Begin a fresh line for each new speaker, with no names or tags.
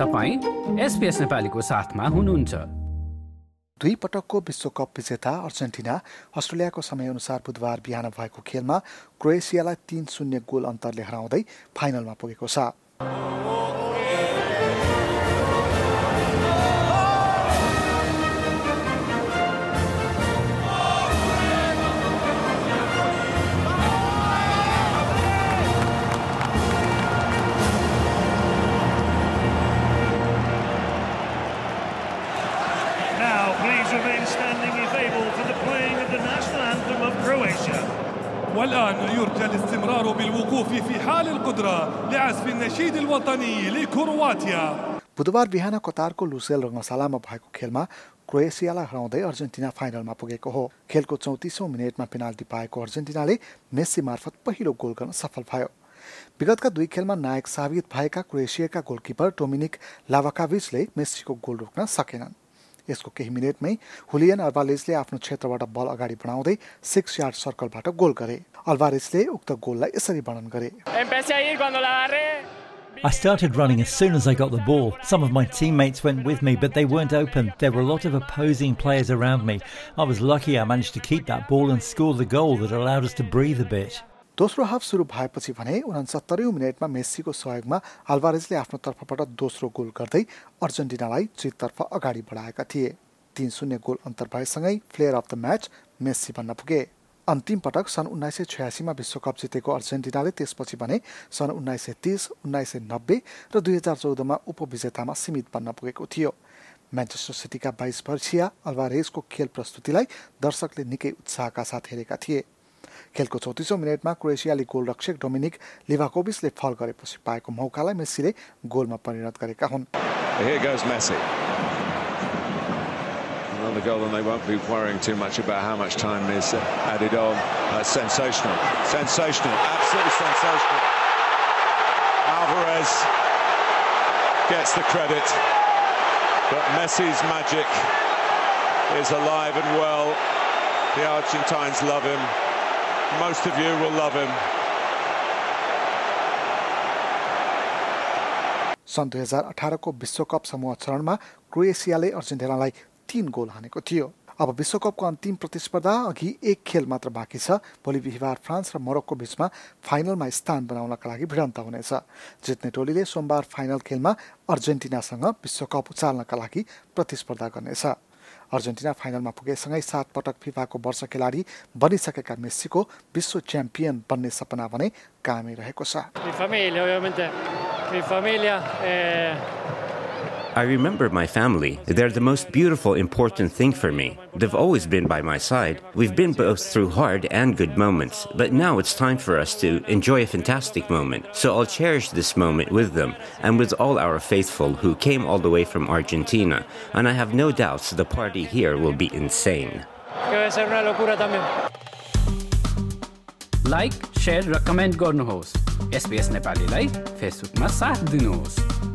तपाईँ एसपिएस नेपालीको साथमा हुनुहुन्छ।
दुई पटकको विश्वकप विजेता अर्जेन्टिना अस्ट्रेलियाको समयअनुसार बुधबार बिहान भएको खेलमा क्रोएसियालाई तीन शून्य गोल अन्तरले हराउँदै फाइनलमा पुगेको छ।
والآن يرجى الاستمرار بالوقوف في حال القدرة لعزف النشيد الوطني لكرواتيا
बुधबार बिहान कतारको लुसेल रङ्गशालामा भएको खेलमा क्रोएसियालाई हराउँदै अर्जेन्टिना फाइनलमा पुगेको हो खेलको चौतिसौँ मिनटमा पेनाल्टी पाएको अर्जेन्टिनाले मेस्सी मार्फत पहिलो गोल गर्न सफल भयो विगतका दुई खेलमा नायक साबित भएका क्रोएसियाका गोलकिपर डोमिनिक लाभाकाभिचले मेस्सीको गोल रोक्न सकेनन् यसको केही मिनटमै हुलियन अल्भारेजले आफ्नो क्षेत्रबाट बल अगाडि बढाउँदै सिक्स यार्ड सर्कलबाट गोल गरे अल्भारेजले उक्त गोललाई यसरी वर्णन गरे
I started running as soon as I got the ball. Some of my teammates went with me, but they weren't open. There were a lot of opposing players around me. I was lucky I managed to keep that ball and score the goal that allowed us to breathe a bit.
दोस्रो half सुरु भएपछि भने उनासत्तरी मिनटमा मेस्सीको सहयोगमा अल्भारेजले आफ्नो तर्फबाट दोस्रो goal गर्दै अर्जेन्टिनालाई जिततर्फ अगाडि बढाएका थिए। तीन शून्य गोल अन्तर भएसँगै player of the match Messi बन्न पुगे। अन्तिम पटक सन् उन्नाइस सय छयासीमा विश्वकप जितेको अर्जेन्टिनाले त्यसपछि भने सन् उन्नाइस सय तिस उन्नाइस सय नब्बे र दुई हजार चौधमा उपविजेतामा सीमित बन्न पुगेको थियो। म्यान्चेस्टर सिटीका बाइस वर्षीय अल्भारेजको खेल प्रस्तुतिलाई दर्शकले निकै उत्साहका साथ हेरेका थिए। खेलको चौतिसौँ मिनटमा क्रोएसियाली गोलरक्षक डोमिनिक लिभाकोभिसले फल गरेपछि पाएको मौकालाई मेस्सीले गोलमा परिणत गरेका हुन्
Another goal, and they won't be worrying too much about how much time is added on. Uh, sensational, sensational, absolutely sensational. Alvarez gets the credit, but Messi's magic is alive and well. The Argentines love him. Most of you will love him.
सन् दुई हजार अठारको विश्वकप समूह चरणमा क्रोएसियाले अर्जेन्टिनालाई तीन goal हानेको थियो। अब विश्वकपको अन्तिम प्रतिस्पर्धा अघि एक खेल मात्र बाँकी छ। भोलि बिहिबार फ्रान्स र मोरक्को बिचमा फाइनलमा स्थान बनाउनका लागि भिडन्त हुनेछ। जित्ने टोलीले सोमबार फाइनल खेलमा अर्जेन्टिनासँग विश्वकप उचाल्नका लागि प्रतिस्पर्धा गर्नेछ। अर्जेन्टिना फाइनलमा पुगेसँगै सात पटक फिफाको वर्ष खेलाडी बनिसकेका मेस्सीको विश्व च्याम्पियन बन्ने सपना भने कामै रहेको छ।
I remember my family. They're the most beautiful, important thing for me. They've always been by my side. We've been both through hard and good moments, but now it's time for us to enjoy a fantastic moment. So I'll cherish this moment with them and with all our faithful who came all the way from Argentina. And I have no doubts the party here will be insane.
Like share र comment गर्नुहोस् SBS नेपालीलाई फेसबुकमा साथ दिनुहोस्